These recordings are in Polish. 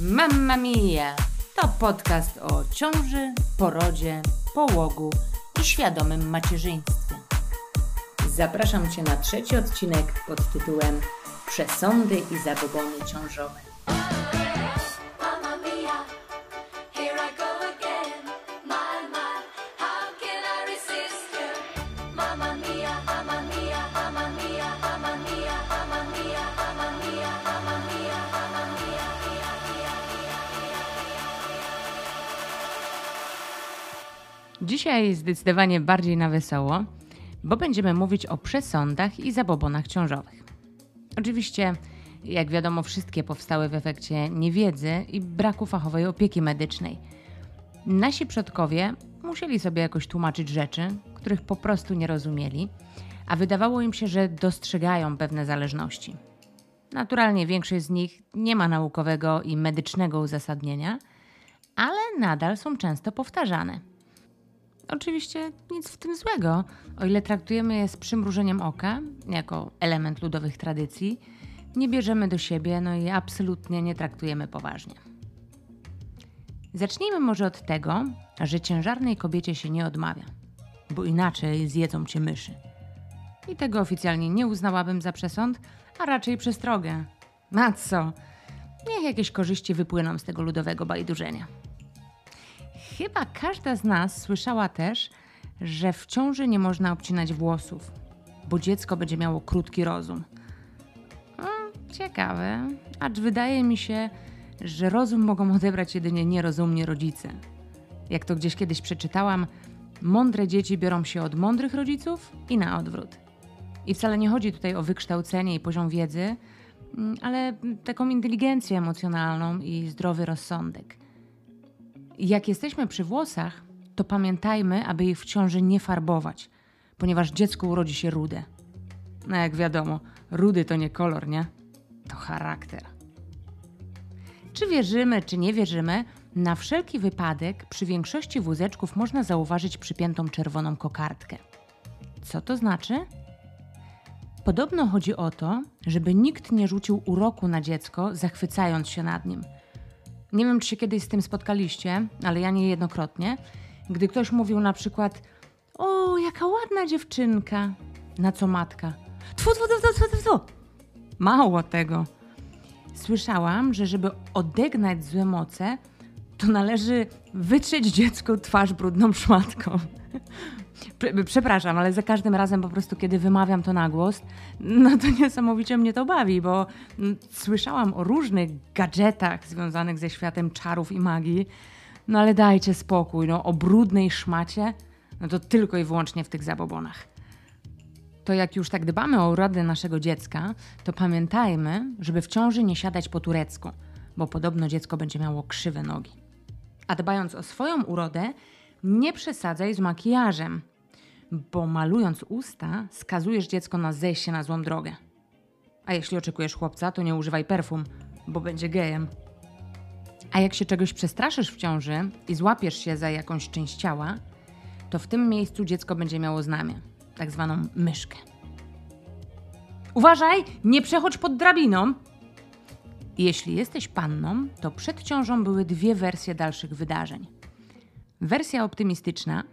Mamma Mia! To podcast o ciąży, porodzie, połogu i świadomym macierzyństwie. Zapraszam Cię na trzeci odcinek pod tytułem Przesądy i zabobony ciążowe. Dzisiaj zdecydowanie bardziej na wesoło, bo będziemy mówić o przesądach i zabobonach ciążowych. Oczywiście, jak wiadomo, wszystkie powstały w efekcie niewiedzy i braku fachowej opieki medycznej. Nasi przodkowie musieli sobie jakoś tłumaczyć rzeczy, których po prostu nie rozumieli, a wydawało im się, że dostrzegają pewne zależności. Naturalnie większość z nich nie ma naukowego i medycznego uzasadnienia, ale nadal są często powtarzane. Oczywiście nic w tym złego, o ile traktujemy je z przymrużeniem oka, jako element ludowych tradycji, nie bierzemy do siebie, no i absolutnie nie traktujemy poważnie. Zacznijmy może od tego, że ciężarnej kobiecie się nie odmawia, bo inaczej zjedzą cię myszy. I tego oficjalnie nie uznałabym za przesąd, a raczej przestrogę. A co? Niech jakieś korzyści wypłyną z tego ludowego bajdurzenia. Chyba każda z nas słyszała też, że w ciąży nie można obcinać włosów, bo dziecko będzie miało krótki rozum. Hmm, ciekawe, acz wydaje mi się, że rozum mogą odebrać jedynie nierozumni rodzice. Jak to gdzieś kiedyś przeczytałam, mądre dzieci biorą się od mądrych rodziców i na odwrót. I wcale nie chodzi tutaj o wykształcenie i poziom wiedzy, mm, ale taką inteligencję emocjonalną i zdrowy rozsądek. Jak jesteśmy przy włosach, to pamiętajmy, aby ich w ciąży nie farbować, ponieważ dziecko urodzi się rude. No jak wiadomo, rudy to nie kolor, nie? To charakter. Czy wierzymy, czy nie wierzymy, na wszelki wypadek przy większości wózeczków można zauważyć przypiętą czerwoną kokardkę. Co to znaczy? Podobno chodzi o to, żeby nikt nie rzucił uroku na dziecko, zachwycając się nad nim – nie wiem, czy się kiedyś z tym spotkaliście, ale ja niejednokrotnie. Gdy ktoś mówił na przykład: O, jaka ładna dziewczynka, na co matka: Tfu, tfu, tfu, tfu, tfu. Mało tego. Słyszałam, że żeby odegnać złe moce, to należy wytrzeć dziecku twarz brudną szmatką. Przepraszam, ale za każdym razem po prostu, kiedy wymawiam to na głos, no to niesamowicie mnie to bawi, bo mm, słyszałam o różnych gadżetach związanych ze światem czarów i magii, no ale dajcie spokój, no o brudnej szmacie, no to tylko i wyłącznie w tych zabobonach. To jak już tak dbamy o urodę naszego dziecka, to pamiętajmy, żeby w ciąży nie siadać po turecku, bo podobno dziecko będzie miało krzywe nogi. A dbając o swoją urodę, nie przesadzaj z makijażem, bo malując usta, skazujesz dziecko na zejście na złą drogę. A jeśli oczekujesz chłopca, to nie używaj perfum, bo będzie gejem. A jak się czegoś przestraszysz w ciąży i złapiesz się za jakąś część ciała, to w tym miejscu dziecko będzie miało znamię, tak zwaną myszkę. Uważaj, nie przechodź pod drabiną! Jeśli jesteś panną, to przed ciążą były dwie wersje dalszych wydarzeń. Wersja optymistyczna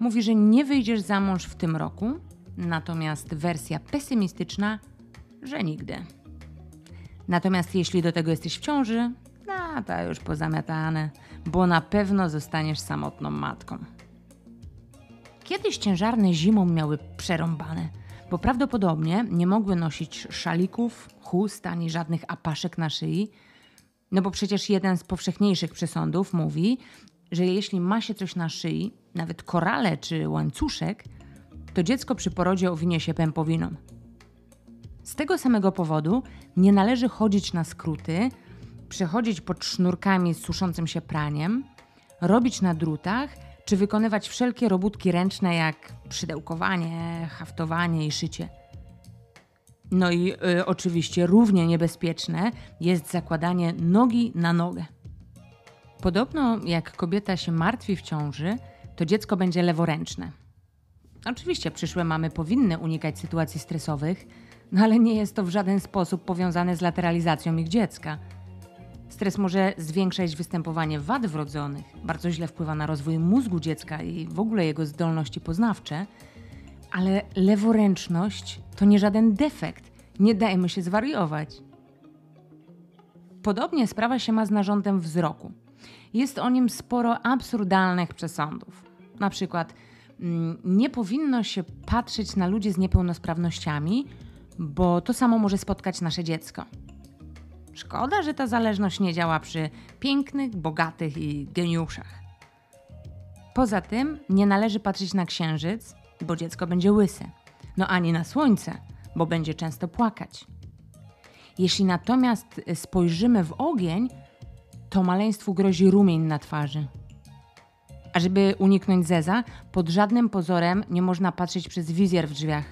mówi, że nie wyjdziesz za mąż w tym roku, natomiast wersja pesymistyczna, że nigdy. Natomiast jeśli do tego jesteś w ciąży, no to już pozamiatane, bo na pewno zostaniesz samotną matką. Kiedyś ciężarne zimą miały przerąbane, bo prawdopodobnie nie mogły nosić szalików, chust ani żadnych apaszek na szyi, no bo przecież jeden z powszechniejszych przesądów mówi, że jeśli ma się coś na szyi, nawet korale czy łańcuszek, to dziecko przy porodzie owinie się pępowiną. Z tego samego powodu nie należy chodzić na skróty, przechodzić pod sznurkami z suszącym się praniem, robić na drutach czy wykonywać wszelkie robótki ręczne jak przydełkowanie, haftowanie i szycie. No i y, oczywiście równie niebezpieczne jest zakładanie nogi na nogę. Podobno jak kobieta się martwi w ciąży, to dziecko będzie leworęczne. Oczywiście przyszłe mamy powinny unikać sytuacji stresowych, no ale nie jest to w żaden sposób powiązane z lateralizacją ich dziecka. Stres może zwiększać występowanie wad wrodzonych, bardzo źle wpływa na rozwój mózgu dziecka i w ogóle jego zdolności poznawcze, ale leworęczność to nie żaden defekt. Nie dajmy się zwariować. Podobnie sprawa się ma z narządem wzroku. Jest o nim sporo absurdalnych przesądów. Na przykład mm, nie powinno się patrzeć na ludzi z niepełnosprawnościami, bo to samo może spotkać nasze dziecko. Szkoda, że ta zależność nie działa przy pięknych, bogatych i geniuszach. Poza tym nie należy patrzeć na księżyc, bo dziecko będzie łyse, no ani na słońce, bo będzie często płakać. Jeśli natomiast spojrzymy w ogień, to maleństwu grozi rumień na twarzy. A żeby uniknąć zeza, pod żadnym pozorem nie można patrzeć przez wizjer w drzwiach.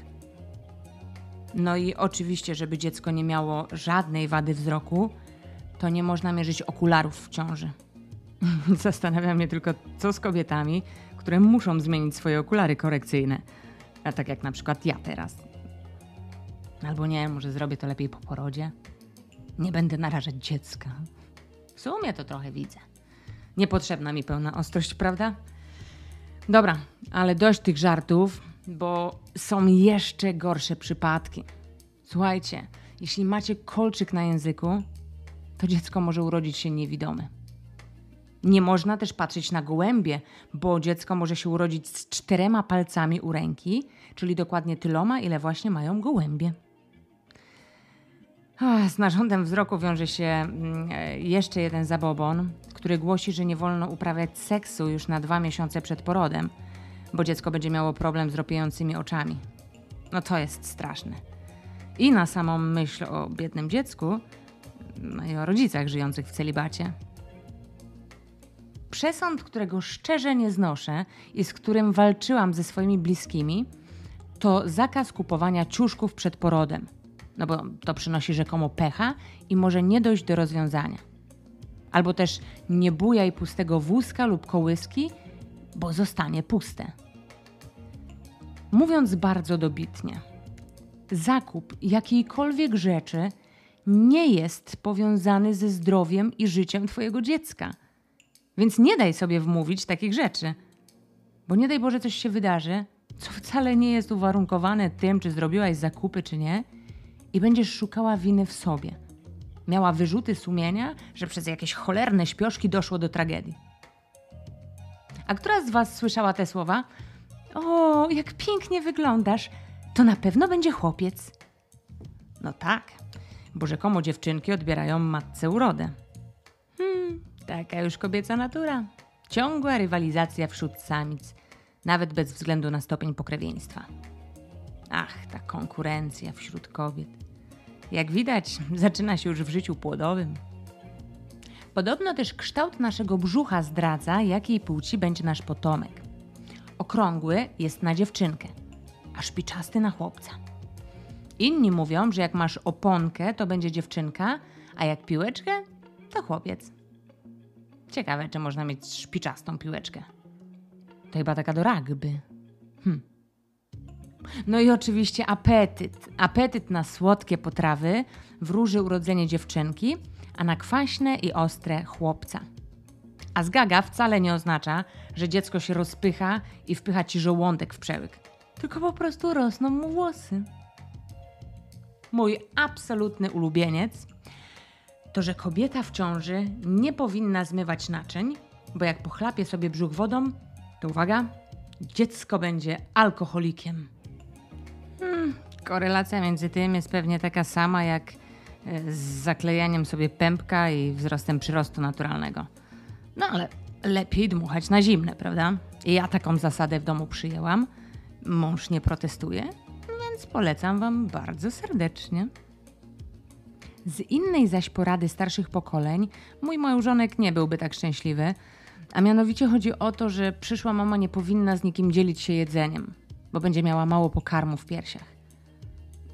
No i oczywiście, żeby dziecko nie miało żadnej wady wzroku, to nie można mierzyć okularów w ciąży. Zastanawia mnie tylko, co z kobietami, które muszą zmienić swoje okulary korekcyjne. A tak jak na przykład ja teraz. Albo nie, może zrobię to lepiej po porodzie. Nie będę narażać dziecka. W sumie to trochę widzę. Niepotrzebna mi pełna ostrość, prawda? Dobra, ale dość tych żartów, bo są jeszcze gorsze przypadki. Słuchajcie, jeśli macie kolczyk na języku, to dziecko może urodzić się niewidome. Nie można też patrzeć na gołębie, bo dziecko może się urodzić z czterema palcami u ręki, czyli dokładnie tyloma, ile właśnie mają gołębie. Z narządem wzroku wiąże się mm, e, jeszcze jeden zabobon, który głosi, że nie wolno uprawiać seksu już na dwa miesiące przed porodem, bo dziecko będzie miało problem z ropiejącymi oczami. No to jest straszne. I na samą myśl o biednym dziecku, no i o rodzicach żyjących w celibacie. Przesąd, którego szczerze nie znoszę i z którym walczyłam ze swoimi bliskimi, to zakaz kupowania ciuszków przed porodem. No bo to przynosi rzekomo pecha i może nie dojść do rozwiązania. Albo też nie bujaj pustego wózka lub kołyski, bo zostanie puste. Mówiąc bardzo dobitnie, zakup jakiejkolwiek rzeczy nie jest powiązany ze zdrowiem i życiem Twojego dziecka. Więc nie daj sobie wmówić takich rzeczy. Bo nie daj Boże coś się wydarzy, co wcale nie jest uwarunkowane tym, czy zrobiłaś zakupy, czy nie, i będziesz szukała winy w sobie. Miała wyrzuty sumienia, że przez jakieś cholerne śpioszki doszło do tragedii. A która z Was słyszała te słowa? O, jak pięknie wyglądasz! To na pewno będzie chłopiec. No tak, bo rzekomo dziewczynki odbierają matce urodę. Hmm, taka już kobieca natura. Ciągła rywalizacja wśród samic, nawet bez względu na stopień pokrewieństwa. Ach, ta konkurencja wśród kobiet. Jak widać, zaczyna się już w życiu płodowym. Podobno też kształt naszego brzucha zdradza, jakiej płci będzie nasz potomek. Okrągły jest na dziewczynkę, a szpiczasty na chłopca. Inni mówią, że jak masz oponkę, to będzie dziewczynka, a jak piłeczkę, to chłopiec. Ciekawe, czy można mieć szpiczastą piłeczkę. To chyba taka do rugby. No i oczywiście apetyt. Apetyt na słodkie potrawy wróży urodzenie dziewczynki, a na kwaśne i ostre chłopca. A zgaga wcale nie oznacza, że dziecko się rozpycha i wpycha ci żołądek w przełyk. Tylko po prostu rosną mu włosy. Mój absolutny ulubieniec to, że kobieta w ciąży nie powinna zmywać naczyń, bo jak pochlapie sobie brzuch wodą, to uwaga, dziecko będzie alkoholikiem. Korelacja między tym jest pewnie taka sama jak e, z zaklejaniem sobie pępka i wzrostem przyrostu naturalnego. No ale lepiej dmuchać na zimne, prawda? Ja taką zasadę w domu przyjęłam. Mąż nie protestuje, więc polecam Wam bardzo serdecznie. Z innej zaś porady starszych pokoleń mój małżonek nie byłby tak szczęśliwy, a mianowicie chodzi o to, że przyszła mama nie powinna z nikim dzielić się jedzeniem, bo będzie miała mało pokarmu w piersiach.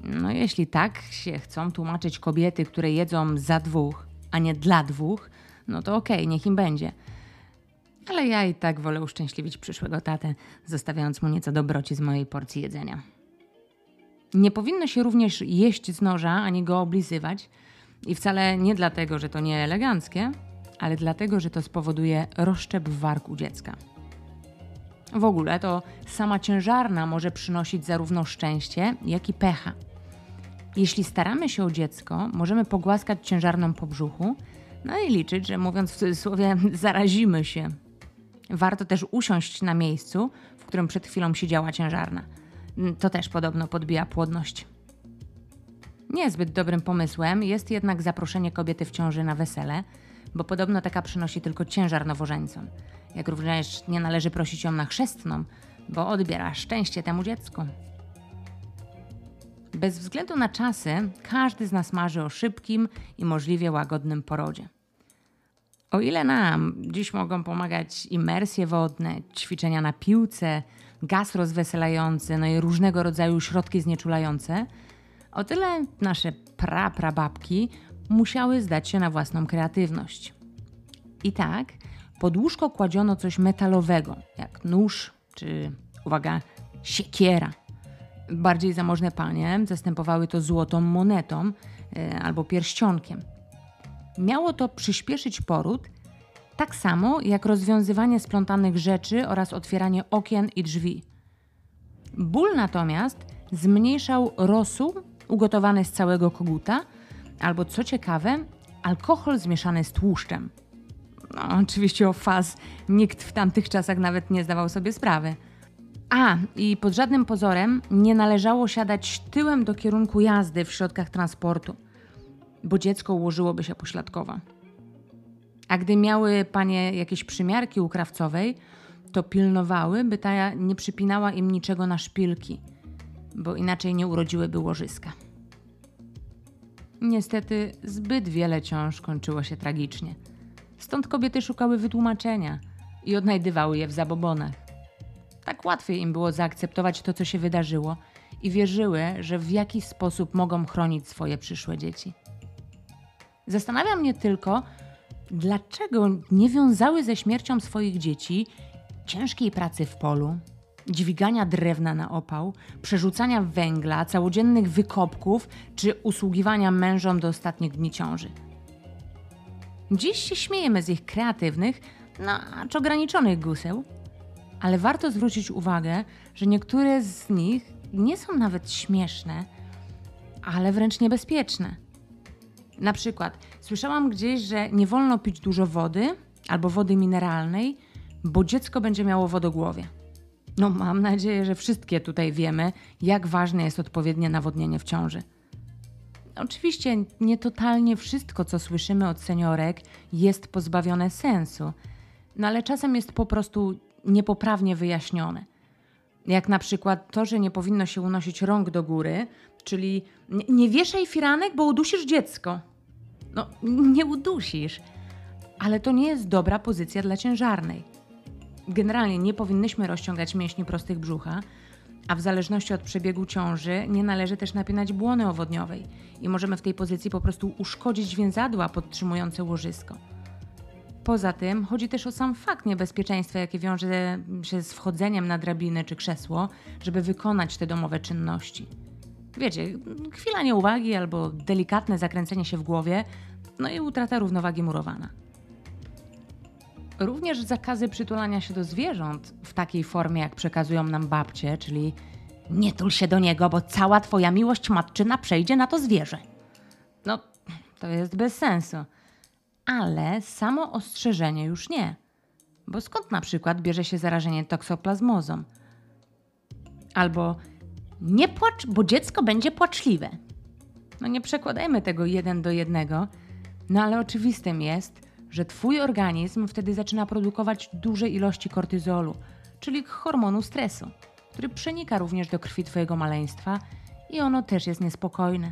No jeśli tak się chcą tłumaczyć kobiety, które jedzą za dwóch, a nie dla dwóch, no to okej, niech im będzie. Ale ja i tak wolę uszczęśliwić przyszłego tatę, zostawiając mu nieco dobroci z mojej porcji jedzenia. Nie powinno się również jeść z noża, ani go oblizywać, I wcale nie dlatego, że to nie eleganckie, ale dlatego, że to spowoduje rozszczep w wargu dziecka. W ogóle to sama ciężarna może przynosić zarówno szczęście, jak i pecha. Jeśli staramy się o dziecko, możemy pogłaskać ciężarną po brzuchu, no i liczyć, że mówiąc w cudzysłowie, zarazimy się. Warto też usiąść na miejscu, w którym przed chwilą siedziała ciężarna. To też podobno podbija płodność. Niezbyt dobrym pomysłem jest jednak zaproszenie kobiety w ciąży na wesele, bo podobno taka przynosi tylko ciężar nowożeńcom. Jak również nie należy prosić ją na chrzestną, bo odbiera szczęście temu dziecku. Bez względu na czasy, każdy z nas marzy o szybkim i możliwie łagodnym porodzie. O ile nam dziś mogą pomagać imersje wodne, ćwiczenia na piłce, gaz rozweselający, no i różnego rodzaju środki znieczulające, o tyle nasze pra-prababki musiały zdać się na własną kreatywność. I tak pod łóżko kładziono coś metalowego, jak nóż czy, uwaga, siekiera. Bardziej zamożne panie zastępowały to złotą monetą e, albo pierścionkiem. Miało to przyspieszyć poród, tak samo jak rozwiązywanie splątanych rzeczy oraz otwieranie okien i drzwi. Ból natomiast zmniejszał rosół ugotowany z całego koguta, albo co ciekawe, alkohol zmieszany z tłuszczem. No, oczywiście o faz nikt w tamtych czasach nawet nie zdawał sobie sprawy. A, i pod żadnym pozorem nie należało siadać tyłem do kierunku jazdy w środkach transportu, bo dziecko ułożyłoby się pośladkowo. A gdy miały panie jakieś przymiarki u krawcowej, to pilnowały, by ta nie przypinała im niczego na szpilki, bo inaczej nie urodziłyby łożyska. Niestety zbyt wiele ciąż kończyło się tragicznie. Stąd kobiety szukały wytłumaczenia i odnajdywały je w zabobonach. Tak łatwiej im było zaakceptować to, co się wydarzyło i wierzyły, że w jakiś sposób mogą chronić swoje przyszłe dzieci. Zastanawia mnie tylko, dlaczego nie wiązały ze śmiercią swoich dzieci ciężkiej pracy w polu, dźwigania drewna na opał, przerzucania węgla, całodziennych wykopków czy usługiwania mężom do ostatnich dni ciąży. Dziś się śmiejemy z ich kreatywnych, no acz ograniczonych guseł, ale warto zwrócić uwagę, że niektóre z nich nie są nawet śmieszne, ale wręcz niebezpieczne. Na przykład słyszałam gdzieś, że nie wolno pić dużo wody albo wody mineralnej, bo dziecko będzie miało wodogłowie. No, mam nadzieję, że wszystkie tutaj wiemy, jak ważne jest odpowiednie nawodnienie w ciąży. Oczywiście nie totalnie wszystko, co słyszymy od seniorek, jest pozbawione sensu, no ale czasem jest po prostu niepoprawnie wyjaśnione. Jak na przykład to, że nie powinno się unosić rąk do góry, czyli nie, wieszaj firanek, bo udusisz dziecko. No, nie udusisz, ale to nie jest dobra pozycja dla ciężarnej. Generalnie nie powinnyśmy rozciągać mięśni prostych brzucha, a w zależności od przebiegu ciąży nie należy też napinać błony owodniowej i możemy w tej pozycji po prostu uszkodzić więzadła podtrzymujące łożysko. Poza tym chodzi też o sam fakt niebezpieczeństwa, jakie wiąże się z wchodzeniem na drabinę czy krzesło, żeby wykonać te domowe czynności. Wiecie, chwila nieuwagi albo delikatne zakręcenie się w głowie, no i utrata równowagi murowana. Również zakazy przytulania się do zwierząt w takiej formie, jak przekazują nam babcie, czyli nie tul się do niego, bo cała twoja miłość matczyna przejdzie na to zwierzę. No, to jest bez sensu. Ale samo ostrzeżenie już nie. Bo skąd na przykład bierze się zarażenie toksoplazmozą? Albo nie płacz, bo dziecko będzie płaczliwe. No nie przekładajmy tego jeden do jednego, no ale oczywistym jest, że Twój organizm wtedy zaczyna produkować duże ilości kortyzolu, czyli hormonu stresu, który przenika również do krwi Twojego maleństwa i ono też jest niespokojne.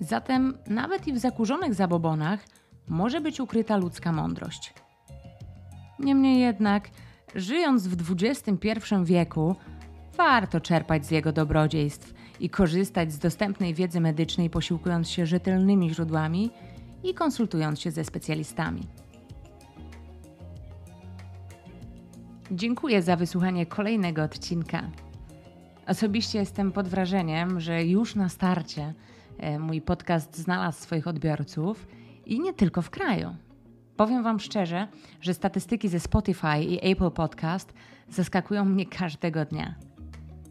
Zatem nawet i w zakurzonych zabobonach może być ukryta ludzka mądrość. Niemniej jednak, żyjąc w XXI wieku, warto czerpać z jego dobrodziejstw i korzystać z dostępnej wiedzy medycznej, posiłkując się rzetelnymi źródłami i konsultując się ze specjalistami. Dziękuję za wysłuchanie kolejnego odcinka. Osobiście jestem pod wrażeniem, że już na starcie mój podcast znalazł swoich odbiorców i nie tylko w kraju. Powiem Wam szczerze, że statystyki ze Spotify i Apple Podcast zaskakują mnie każdego dnia.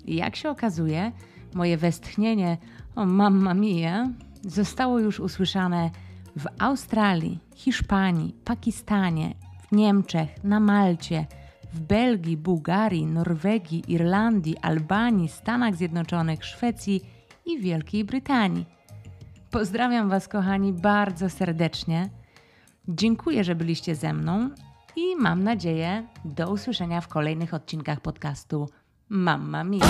I jak się okazuje, moje westchnienie o mamma mia zostało już usłyszane w Australii, Hiszpanii, Pakistanie, w Niemczech, na Malcie, w Belgii, Bułgarii, Norwegii, Irlandii, Albanii, Stanach Zjednoczonych, Szwecji i Wielkiej Brytanii. Pozdrawiam Was, kochani, bardzo serdecznie. Dziękuję, że byliście ze mną i mam nadzieję do usłyszenia w kolejnych odcinkach podcastu Mamma Mia.